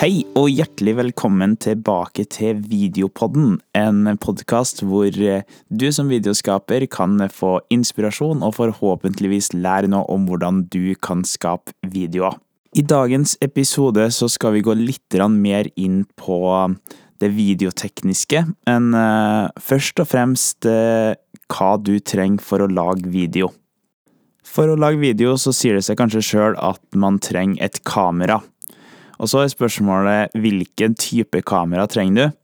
Hei og hjertelig velkommen tilbake til Videopodden, en podkast hvor eh, du som videoskaper kan få inspirasjon og forhåpentligvis lære noe om hvordan du kan skape videoer. I dagens episode så skal vi gå litt mer inn på det videotekniske, men eh, først og fremst eh, hva du trenger for å lage video. For å lage video så sier det seg kanskje sjøl at man trenger et kamera. Og så er spørsmålet hvilken type kamera trenger du?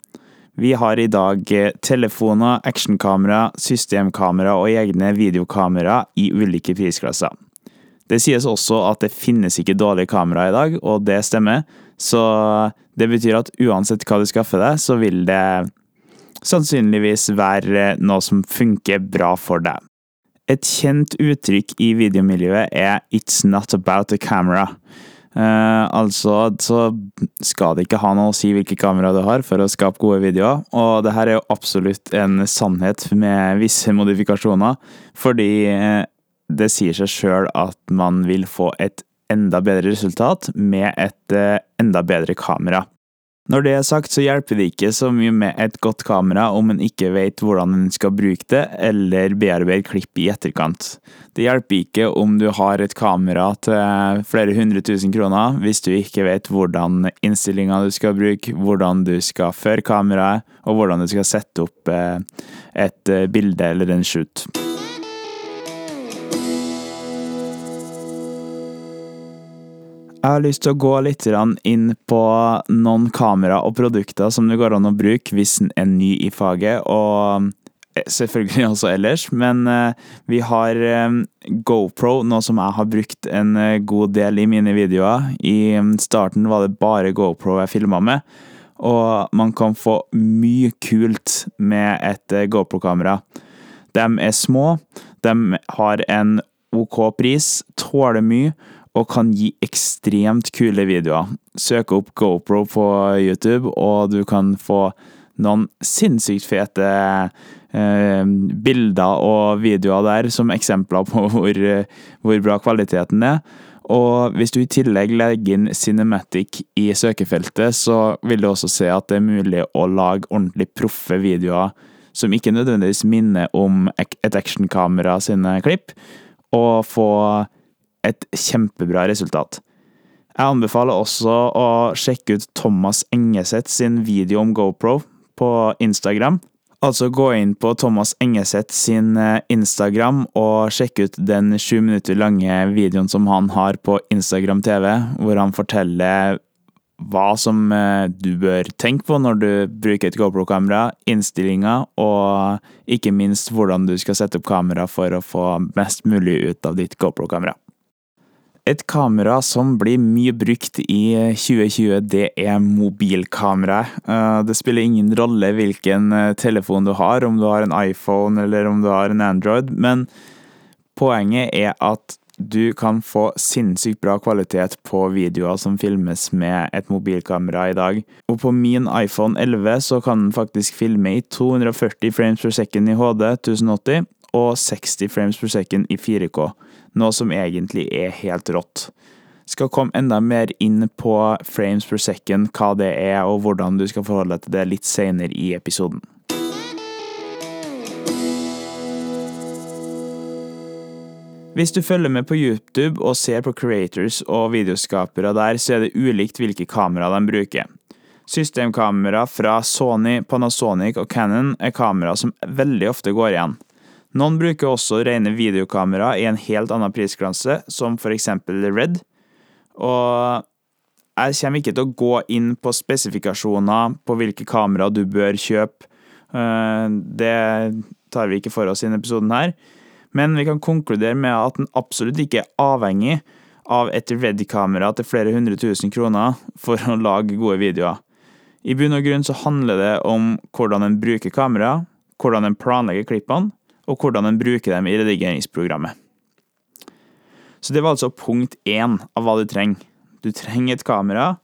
Vi har i dag eh, telefoner, actionkamera, systemkamera og egne videokamera i ulike prisklasser. Det sies også at det finnes ikke dårlige kamera i dag, og det stemmer. Så det betyr at uansett hva du skaffer deg, så vil det sannsynligvis være noe som funker bra for deg. Et kjent uttrykk i videomiljøet er 'it's not about the camera'. Uh, altså så skal det ikke ha noe å si hvilke kamera du har for å skape gode videoer, og det her er jo absolutt en sannhet med visse modifikasjoner, fordi uh, det sier seg sjøl at man vil få et enda bedre resultat med et uh, enda bedre kamera. Når det er sagt, så hjelper det ikke så mye med et godt kamera om en ikke vet hvordan en skal bruke det, eller bearbeide klipp i etterkant. Det hjelper ikke om du har et kamera til flere hundre tusen kroner, hvis du ikke vet hvordan innstillinga du skal bruke, hvordan du skal føre kameraet, og hvordan du skal sette opp eh, et eh, bilde eller en shoot. Jeg har lyst til å gå litt inn på noen kamera og produkter som det går an å bruke hvis en er ny i faget, og eh, selvfølgelig også ellers. Men eh, vi har eh, GoPro, noe som jeg har brukt en god del i mine videoer. I mm, starten var det bare GoPro jeg filma med, og man kan få mye kult med et GoPro-kamera. De er små, de har en OK pris, tåler mye og kan gi ekstremt kule videoer. Søk opp GoPro på YouTube, og du kan få noen sinnssykt fete eh, bilder og videoer der som eksempler på hvor, hvor, bra kvaliteten er. Og hvis du i tillegg legger inn Cinematic i søkefeltet, så vil du også se at det er mulig å lage ordentlig proffe videoer som ikke nødvendigvis minner om et actionkamera sine klipp, og få et kjempebra resultat. Jeg anbefaler også å sjekke ut Thomas Engeseth sin video om GoPro på Instagram. Altså gå inn på Thomas Engeseth sin eh, Instagram og sjekke ut den sju minutter lange videoen som han har på Instagram TV, hvor han forteller hva som eh, du bør tenke på når du bruker et GoPro-kamera, innstillinger og ikke minst hvordan du skal sette opp kamera for å få mest mulig ut av ditt GoPro-kamera. Et kamera som blir mye brukt i 2020, det er mobilkameraet. Eh, det spiller ingen rolle hvilken eh, telefon du har, om du har en iPhone eller om du har en Android, men poenget er at du kan få sinnssykt bra kvalitet på videoer som filmes med et mobilkamera i dag. Og på min iPhone 11 så kan den faktisk filme i 240 frames per second i HD 1080 og 60 frames per second i 4K noe som egentlig er helt rått. Skal komme enda mer inn på frames per second, hva det er og hvordan du skal forholde deg til det litt senere i episoden. Hvis du følger med på YouTube og ser på creators og videoskapere der, så er det ulikt hvilke kamera de bruker. Systemkamera fra Sony, Panasonic og Canon er kamera som veldig ofte går igjen. Noen bruker også rene videokamera i en helt annen prisklasse, som for eksempel Red. Og jeg kommer ikke til å gå inn på spesifikasjoner på hvilke kamera du bør kjøpe. Eh, det tar vi ikke for oss i denne episoden her. Men vi kan konkludere med at den absolutt ikke er avhengig av et Red-kamera til flere hundre tusen kroner for å lage gode videoer. I bunn og grunn så handler det om hvordan en bruker kamera, hvordan en planlegger klippene, og hvordan en bruker dem i redigeringsprogrammet. Så det var altså punkt én av hva du trenger. Du trenger et kamera,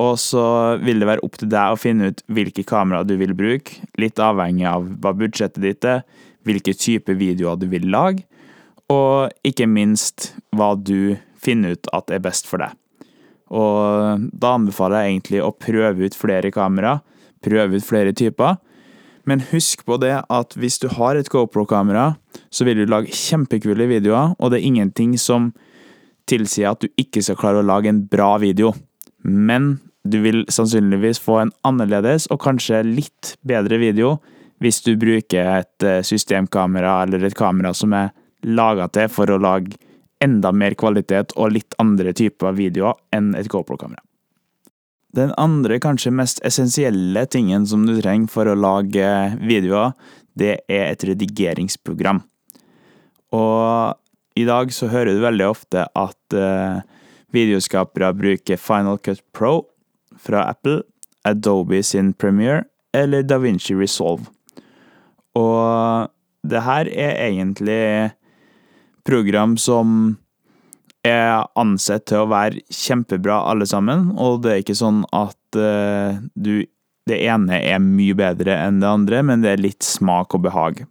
og så vil det være opp til deg å finne ut hvilke kamera du vil bruke, litt avhengig av hva budsjettet ditt er, hvilke type videoer du vil lage, og ikke minst hva du finner ut at er best for deg. Og da anbefaler jeg egentlig å prøve ut flere kamera, prøve ut flere typer. Men husk på det at hvis du har et GoPro-kamera, så vil du lage kjempekule videoer, og det er ingenting som tilsier at du ikke skal klare å lage en bra video. Men du vil sannsynligvis få en annerledes og kanskje litt bedre video hvis du bruker et eh, systemkamera eller et kamera som er laga til for å lage enda mer kvalitet og litt andre typer videoer enn et GoPro-kamera. Den andre, kanskje mest essensielle tingen som du trenger for å lage videoer, det er et redigeringsprogram. Og i dag så hører du veldig ofte at uh, videoskapere bruker Final Cut Pro fra Apple, Adobe sin Premiere eller DaVinci Resolve. Og det her er egentlig program som er ansett til å være kjempebra alle sammen, og det er ikke sånn at uh, du Det ene er mye bedre enn det andre, men det er litt smak og behag.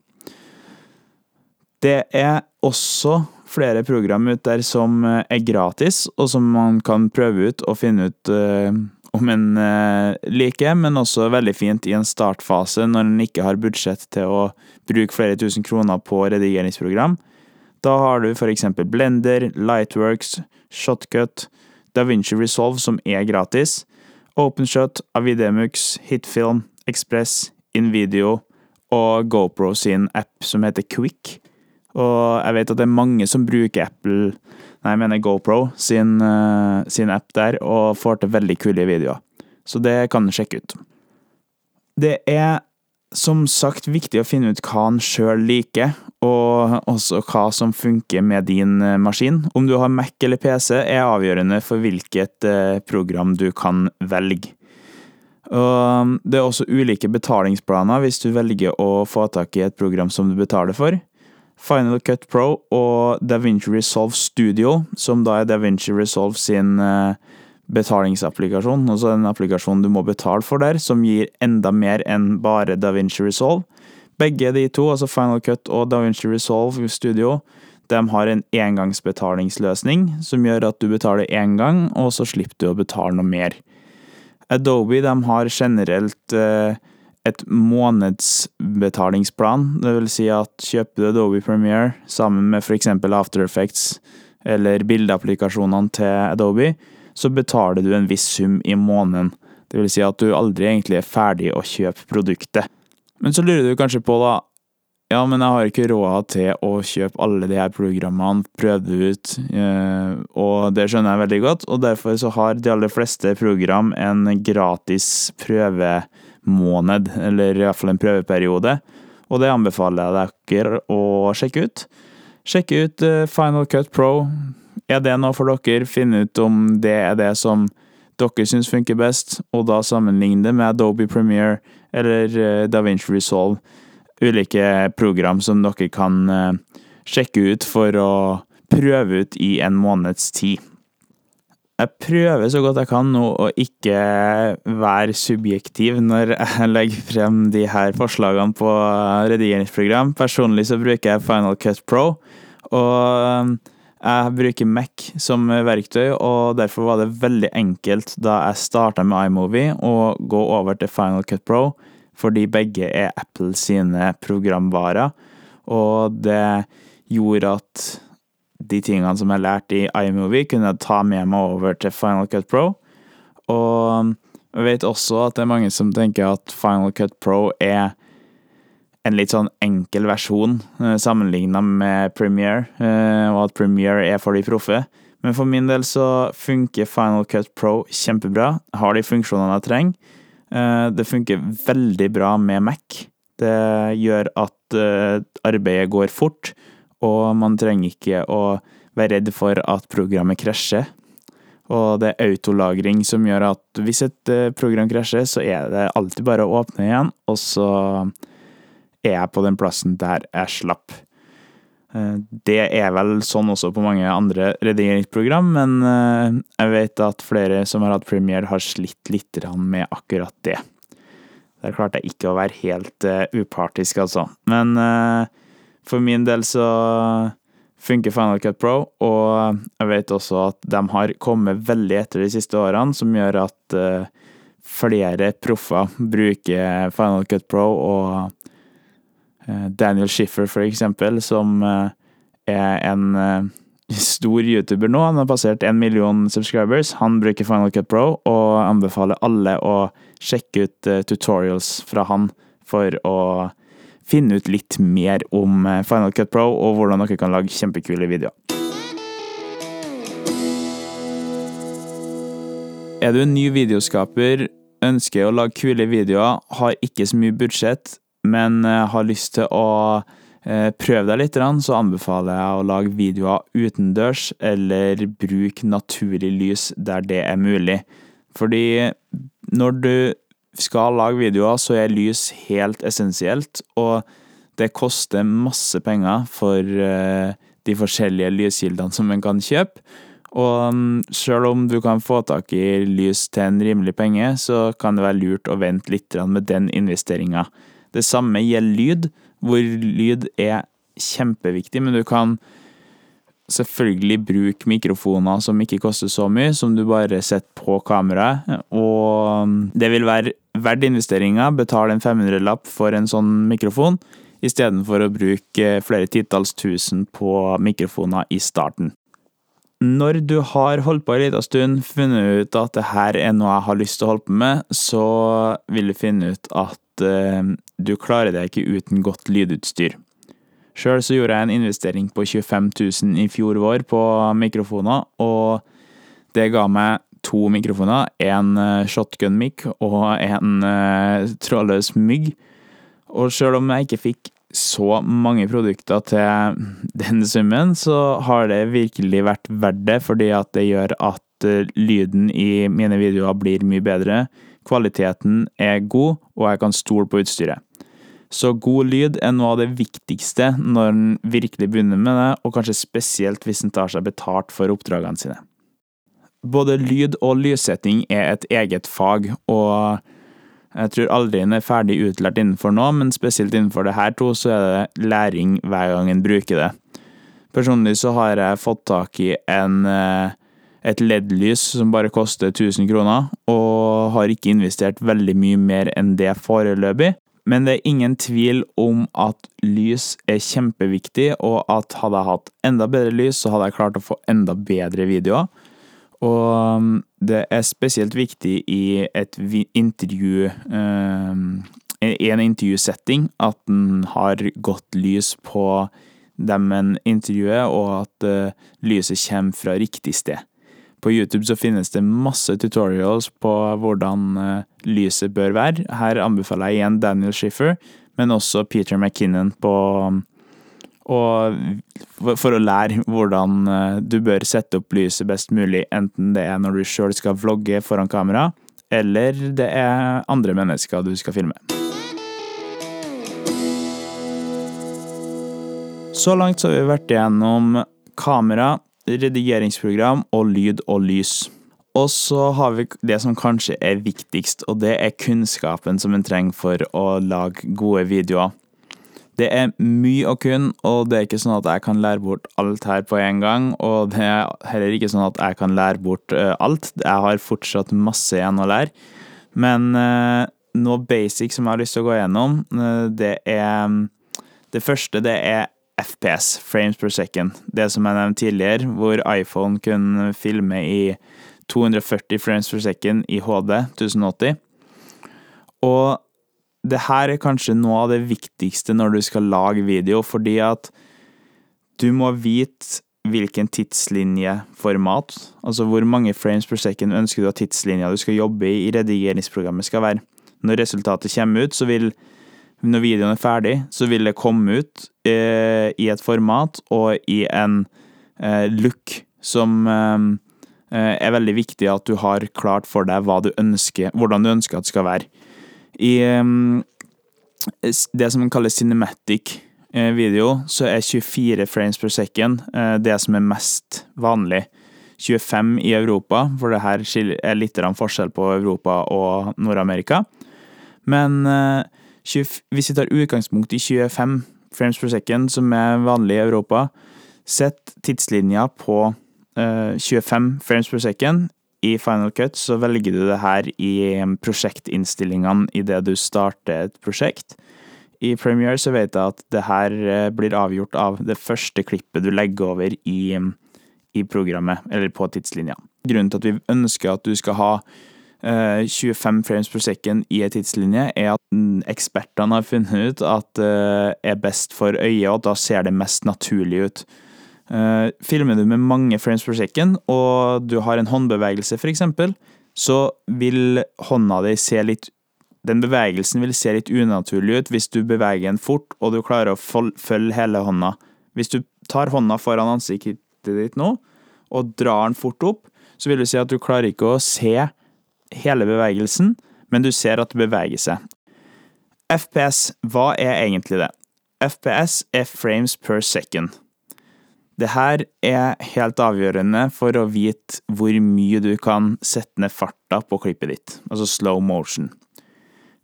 Det er også flere program ut der som er gratis, og som man kan prøve ut og finne ut uh, om en uh, liker, men også veldig fint i en startfase når en ikke har budsjett til å bruke flere tusen kroner på redigeringsprogram. Da har du for eksempel Blender, Lightworks, Shotcut, DaVinci Resolve, som er gratis, OpenShot, Avidemux, Hitfilm, Express, Invideo og GoPro sin app som heter Quick. Og jeg vet at det er mange som bruker Apple, nei, jeg mener GoPro sin, uh, sin app der, og får til veldig kule videoer. Så det kan du sjekke ut. Det er som sagt viktig å finne ut hva han sjøl liker, og også hva som funker med din eh, maskin. Om du har Mac eller PC, er avgjørende for hvilket eh, program du kan velge. Og det er også ulike betalingsplaner hvis du velger å få tak i et program som du betaler for. Final Cut Pro og DaVinci Resolve Studio, som da er DaVinci Resolve sin uh, betalingsapplikasjon, altså en applikasjon du må betale for der, som gir enda mer enn bare DaVinci Resolve. Begge de to, altså Final Cut og Da Vinci Resolve Studio, de har en engangsbetalingsløsning som gjør at du betaler én gang, og så slipper du å betale noe mer. Adobe de har generelt eh, et månedsbetalingsplan, det vil si at kjøper du Adobe Premiere sammen med f.eks. After Effects eller bildeapplikasjonene til Adobe, så betaler du en viss sum i måneden. Det vil si at du aldri egentlig er ferdig å kjøpe produktet. Men så lurer du kanskje på, da Ja, men jeg har ikke råd til å kjøpe alle de her programmene, prøve det ut, eh, og det skjønner jeg veldig godt. Og derfor så har de aller fleste program en gratis prøvemåned, eller iallfall en prøveperiode. Og det anbefaler jeg dere å sjekke ut. Sjekke ut eh, Final Cut Pro er det noe for dere? Finn ut om det er det som dere syns funker best, og da sammenligne det med Adobe Premiere eller eh, DaVinci Resolve. Ulike program som dere kan eh, sjekke ut for å prøve ut i en måneds tid. Jeg prøver så godt jeg kan nå å ikke være subjektiv når jeg legger frem de her forslagene på redigeringsprogram. Personlig så bruker jeg Final Cut Pro, og jeg bruker Mac som verktøy, og derfor var det veldig enkelt da jeg starta med iMovie å gå over til Final Cut Pro, fordi begge er Apple sine programvarer. Og det gjorde at de tingene som jeg lærte i iMovie, kunne jeg ta med meg over til Final Cut Pro. Og jeg vet også at det er mange som tenker at Final Cut Pro er en litt sånn enkel versjon eh, sammenligna med Premiere, eh, og at Premiere er for de proffe. Men for min del så funker Final Cut Pro kjempebra. Har de funksjonene jeg trenger. Eh, det funker veldig bra med Mac. Det gjør at arbeidet går fort, og man trenger ikke å være redd for at programmet krasjer. Og det er autolagring som gjør at hvis et program krasjer, så er det alltid bare å åpne igjen, og så er jeg på den plassen der jeg slapp. Eh, det er vel sånn også på mange andre redigeringsprogram, men eh, jeg vet at flere som har hatt premiere, har slitt litt med akkurat det. Der klarte jeg ikke å være helt uh, upartisk, altså. Men for min del så funker Final Cut Pro, og jeg vet også at de har kommet veldig etter de siste årene, som gjør at flere proffer bruker Final Cut Pro, og Daniel Schiffer, for eksempel, som uh, er en stor YouTuber nå, han har passert en million subscribers. Han bruker Final Cut Pro, og anbefaler alle å sjekke ut tutorials fra han for å finne ut litt mer om eh, Final Cut Pro og hvordan dere kan lage kjempekule videoer. Er du en ny videoskaper, ønsker å lage kule videoer, har ikke så mye budsjett, men eh, har lyst til å eh, prøve deg litt, så anbefaler jeg å lage videoer utendørs, eller bruk naturlig lys der det er mulig. Fordi når du skal lage videoer, så er lys helt essensielt, og det koster masse penger for uh, de forskjellige lyskildene som en kan kjøpe. Og sjøl selv om du kan få tak i lys til en rimelig penge, så kan det være lurt å vente litt med den investeringa. Det samme gjelder lyd, hvor lyd er kjempeviktig, men du kan selvfølgelig bruke mikrofoner som ikke koster så mye, som du bare setter på kameraet, og det vil være verdt investeringa. Betal en 500-lapp for en sånn mikrofon, istedenfor å bruke flere titalls tusen på mikrofoner i starten. Når du har holdt på en liten stund, funnet ut at det her er noe jeg har lyst til å holde på med, så vil du finne ut at uh, du klarer deg ikke uten godt lydutstyr. Sjøl så gjorde jeg en investering på 25 000 i fjor vår på mikrofoner, og det ga meg to mikrofoner. En eh, shotgun-mic og en uh, trådløs mygg. Og sjøl om jeg ikke fikk så mange produkter til den summen, så har det virkelig vært verdt det, fordi at det gjør at uh, lyden i mine videoer blir mye bedre. Kvaliteten er god, og jeg kan stole på utstyret. Så god lyd er noe av det viktigste når en virkelig begynner med det, og kanskje spesielt hvis en tar seg betalt for oppdragene sine. Både lyd og lyssetting er et eget fag, og jeg tror aldri en er ferdig utlært innenfor noe, men spesielt innenfor det her to, så er det læring hver gang en bruker det. Personlig så har jeg fått tak i en, eh, et LED-lys som bare koster 1000 kroner, og har ikke investert veldig mye mer enn det foreløpig. Men det er ingen tvil om at lys er kjempeviktig, og at hadde jeg hatt enda bedre lys, så hadde jeg klart å få enda bedre videoer. Og um, det er spesielt viktig i et intervju um, I en intervjusetting at en har godt lys på dem en intervjuer, og at uh, lyset kommer fra riktig sted. På YouTube så finnes det masse tutorials på hvordan uh, lyset bør være. Her anbefaler jeg igjen Daniel Schiffer, men også Peter McKinnon på um, og for å lære hvordan eh, du bør sette opp lyset best mulig, enten det er når du sjøl skal vlogge foran kamera, eller det er andre mennesker du skal filme. Så langt så har vi vært igjennom kamera, redigeringsprogram og lyd og lys. Og så har vi det som kanskje er viktigst, og det er kunnskapen som en trenger for å lage gode videoer. Det er mye å kunne, og det er ikke sånn at jeg kan lære bort alt her på en gang. Og det er heller ikke sånn at jeg kan lære bort uh, alt. Jeg har fortsatt masse igjen å lære. Men uh, noe basic som jeg har lyst til å gå gjennom, uh, det er Det første det er FPS, frames per second. Det som jeg nevnte tidligere, hvor iPhone kunne filme i 240 frames per second i HD 1080. Og det her er kanskje noe av det viktigste når du skal lage video, fordi at du må vite hvilken tidslinjeformat, altså hvor mange frames per second ønsker du at tidslinja du skal jobbe i i redigeringsprogrammet skal være. Når resultatet kommer ut, så vil når videoen er ferdig, så vil det komme ut eh, i et format og i en eh, look som eh, er veldig viktig at du har klart for deg du ønsker, hvordan du ønsker at det skal være. I um, det som kalles cinematic eh, video, så er 24 frames per second eh, det som er mest vanlig. 25 i Europa, for det her er litt forskjell på Europa og Nord-Amerika. Men 20, eh, hvis vi tar utgangspunkt i 25 frames per second, som er vanlig i Europa, Sett tidslinja på uh, 25 frames per second. I Final Cut så velger du det her i prosjektinnstillingene idet du starter et prosjekt. I Premiere så vet jeg at det her blir avgjort av det første klippet du legger over i, i programmet, eller på tidslinja. Grunnen til at vi ønsker at du skal ha 25 frames per second i ei tidslinje, er at ekspertene har funnet ut at det er best for øyet, og da ser det mest naturlig ut. Filmer du med mange frames per second, og du har en håndbevegelse, eksempel, så vil hånda di se litt Den bevegelsen vil se litt unaturlig ut hvis du beveger den fort, og du klarer å følge hele hånda. Hvis du tar hånda foran ansiktet ditt nå, og drar den fort opp, så vil du si at du klarer ikke å se hele bevegelsen, men du ser at det beveger seg. FPS, hva er egentlig det? FPS er frames per second. Det her er helt avgjørende for å vite hvor mye du kan sette ned farta på klippet ditt, altså slow motion.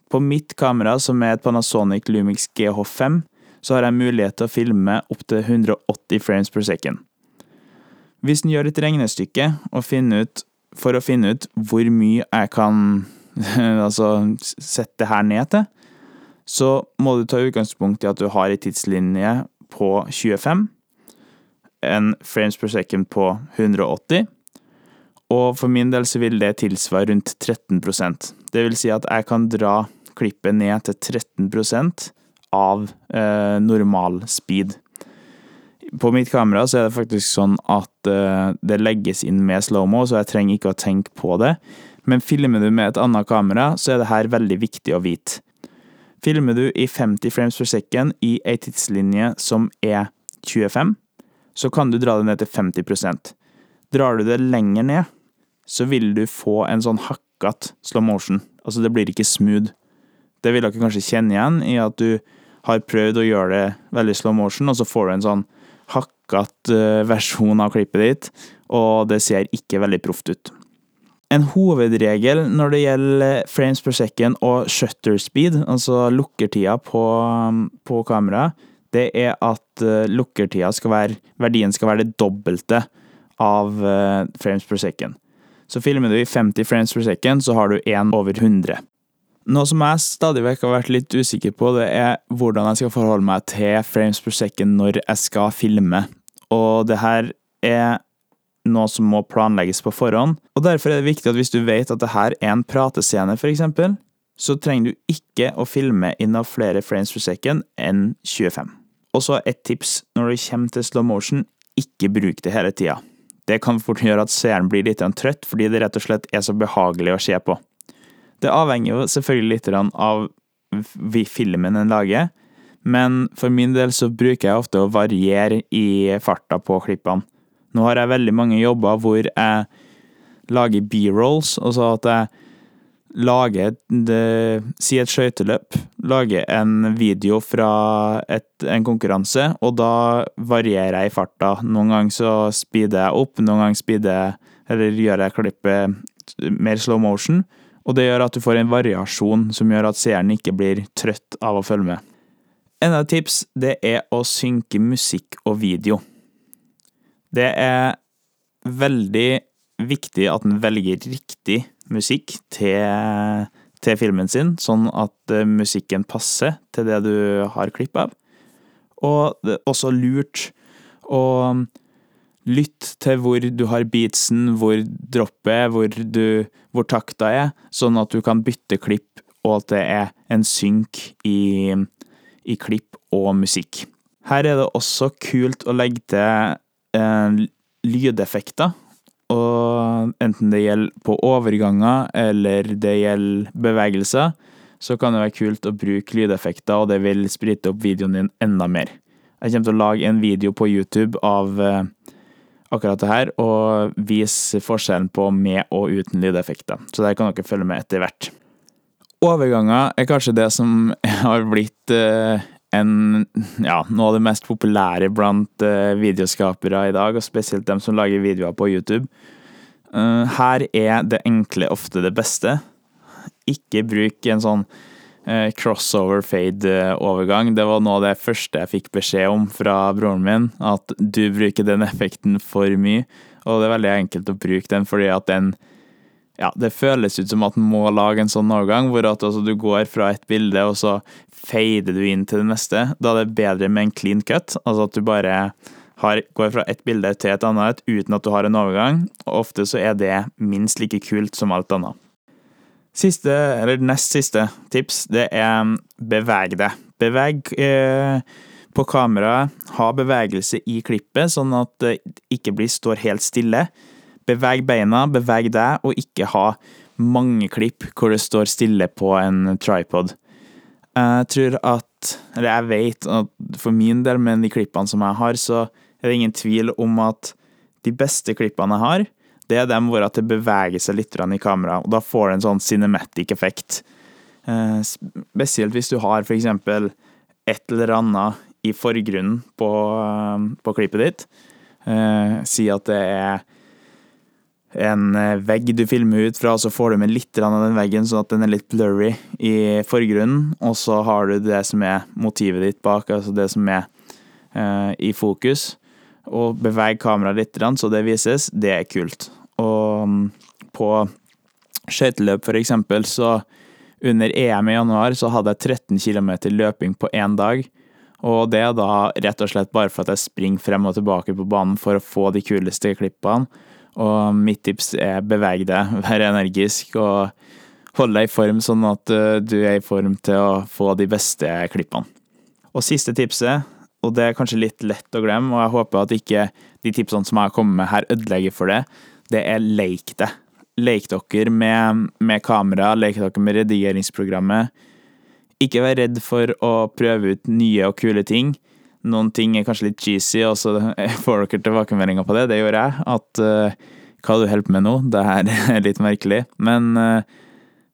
På mitt kamera, som er et Panasonic Lumix GH5, så har jeg mulighet til å filme opptil 180 frames per second. Hvis en gjør et regnestykke ut for å finne ut hvor mye jeg kan altså sette det her ned til, så må du ta utgangspunkt i at du har ei tidslinje på 25, en frames per second på 180, og for min del så vil det tilsvare rundt 13% Det vil si at jeg kan dra klippet ned til 13% av eh, normal speed. På mitt kamera så er det faktisk sånn at eh, det legges inn med slow-mo, så jeg trenger ikke å tenke på det. Men filmer du med et annet kamera, så er det her veldig viktig å vite. Filmer du i 50 frames per second i ei tidslinje som er 25, så kan du dra det ned til 50% Drar du det lenger ned, så vil du få en sånn hakkete slow motion. Altså, det blir ikke smooth. Det vil dere kanskje kjenne igjen i at du har prøvd å gjøre det veldig slow motion, og så får du en sånn hakkete eh, versjon av klippet ditt, og det ser ikke veldig proft ut. En hovedregel når det gjelder frames per second og shutter speed, altså lukkertida på, på kameraet, det er at uh, lukkertida skal være Verdien skal være det dobbelte av uh, frames per second. Så filmer du i 50 frames per second, så har du én over 100. Noe som jeg stadig vekk har vært litt usikker på, det er hvordan jeg skal forholde meg til frames per second når jeg skal filme. Og det her er noe som må planlegges på forhånd. Og derfor er det viktig at hvis du vet at det her er en pratescene, f.eks., så trenger du ikke å filme inn av flere frames per second enn 25. Og så et tips når det kommer til slow motion, ikke bruk det hele tida. Det kan fort gjøre at seeren blir litt trøtt, fordi det rett og slett er så behagelig å se på. Det avhenger jo selvfølgelig litt av filmen en lager, men for min del så bruker jeg ofte å variere i farta på klippene. Nå har jeg veldig mange jobber hvor jeg lager b-rolls, altså at jeg lager det, Si et skøyteløp. Lage en video fra et, en konkurranse, og da varierer jeg i farta. Noen ganger så speeder jeg opp, noen ganger speeder jeg Eller gjør jeg klippet mer slow motion. Og det gjør at du får en variasjon som gjør at seeren ikke blir trøtt av å følge med. Enda et tips det er å synke musikk og video. Det er veldig viktig at en velger riktig musikk til, til, filmen sin, sånn at eh, musikken passer til det du har klipp av. Og det er også lurt å lytte til hvor du har beatsen, hvor droppet hvor, hvor takta er, sånn at du kan bytte klipp, og at det er en synk i, i klipp og musikk. Her er det også kult å legge til eh, lydeffekter. Og enten det gjelder på overganger eller det gjelder bevegelser, så kan det være kult å bruke lydeffekter, og det vil sprite opp videoen din enda mer. Jeg kommer til å lage en video på YouTube av eh, akkurat det her, og vise forskjellen på med og uten lydeffekter. Så der kan dere følge med etter hvert. Overganger er kanskje det som har blitt eh, en, ja, noe av det mest populære blant uh, videoskapere i dag, og spesielt dem som lager videoer på YouTube. Uh, her er det enkle ofte det beste. Ikke bruk en sånn uh, crossover fade-overgang. Det var noe av det første jeg fikk beskjed om fra broren min, at du bruker den effekten for mye. Og det er veldig enkelt å bruke den, fordi at den ja, det føles ut som at en må lage en sånn overgang, hvor at altså, du går fra et bilde, og så fader du inn til det neste. Da er det bedre med en clean cut, altså at du bare har, går fra et bilde til et annet uten at du har en overgang, og ofte så er det minst like kult som alt annet. Siste, eller nest siste tips, det er beveg deg. Beveg eh, på kameraet, ha bevegelse i klippet, sånn at det ikke blir, står helt stille. Beveg beina, beveg deg, og ikke ha mange klipp hvor det står stille på en tripod. Jeg tror at, eller jeg vet at for min del, med de klippene som jeg har, så er det ingen tvil om at de beste klippene jeg har, det er dem hvor at det beveger seg litt i kamera, og da får det en sånn cinematic effekt. Eh, spesielt hvis du har for eksempel et eller annet i forgrunnen på, eh, på klippet ditt. Eh, si at det er en vegg du filmer ut fra, så får du med litt av den veggen, sånn at den er litt blurry i forgrunnen. Og så har du det som er motivet ditt bak, altså det som er i fokus og beveg kameraet litt så det vises, det er kult. Og mm, på skøyteløp, for eksempel, så under EM i januar så hadde jeg 13 km løping på én dag. Og det er da rett og slett bare for at jeg springer frem og tilbake på banen for å få de kuleste klippene. Og mitt tips er beveg deg, vær energisk og hold deg i form, sånn at eh, du er i form til å få de beste klippene. Og siste tipset og det er kanskje litt lett å glemme, og jeg håper at ikke de tipsene som jeg har kommet med her, ødelegger for det. Det er leik det. Leik dere med, med kamera, leik dere med redigeringsprogrammet. Ikke vær redd for å prøve ut nye og kule ting. Noen ting er kanskje litt cheesy, og så får dere tilbakemeldinger på det. Det gjorde jeg. At uh, hva du holder på med nå, det her er litt merkelig. Men uh,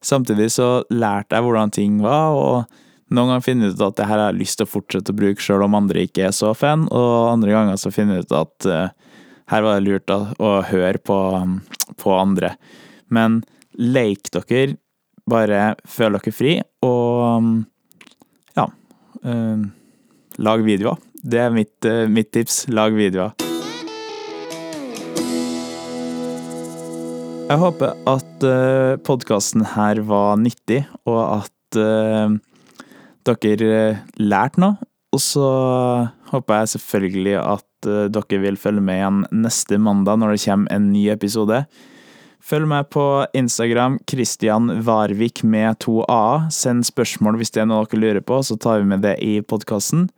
samtidig så lærte jeg hvordan ting var, og noen ganger finner jeg ut at det her har jeg lyst til å fortsette å bruke sjøl om andre ikke er så fan, og andre ganger så finner jeg ut at uh, her var det lurt å, å høre på, på, andre. Men leik dere, bare føl dere fri, og ja uh, Lag videoer. Det er mitt, uh, mitt tips. Lag videoer. Jeg håper at uh, podkasten her var nyttig, og at uh, dere lærte lært noe. Og så håper jeg selvfølgelig at eh, dere vil følge med igjen neste mandag når det kommer en ny episode. Følg meg på Instagram Christian Varvik med to a. Send spørsmål hvis det er noe dere lurer på, så tar vi med det i podkasten.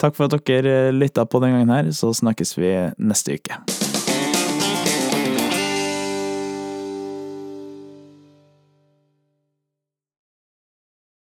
Takk for at dere lytta på den gangen her, så snakkes vi neste uke.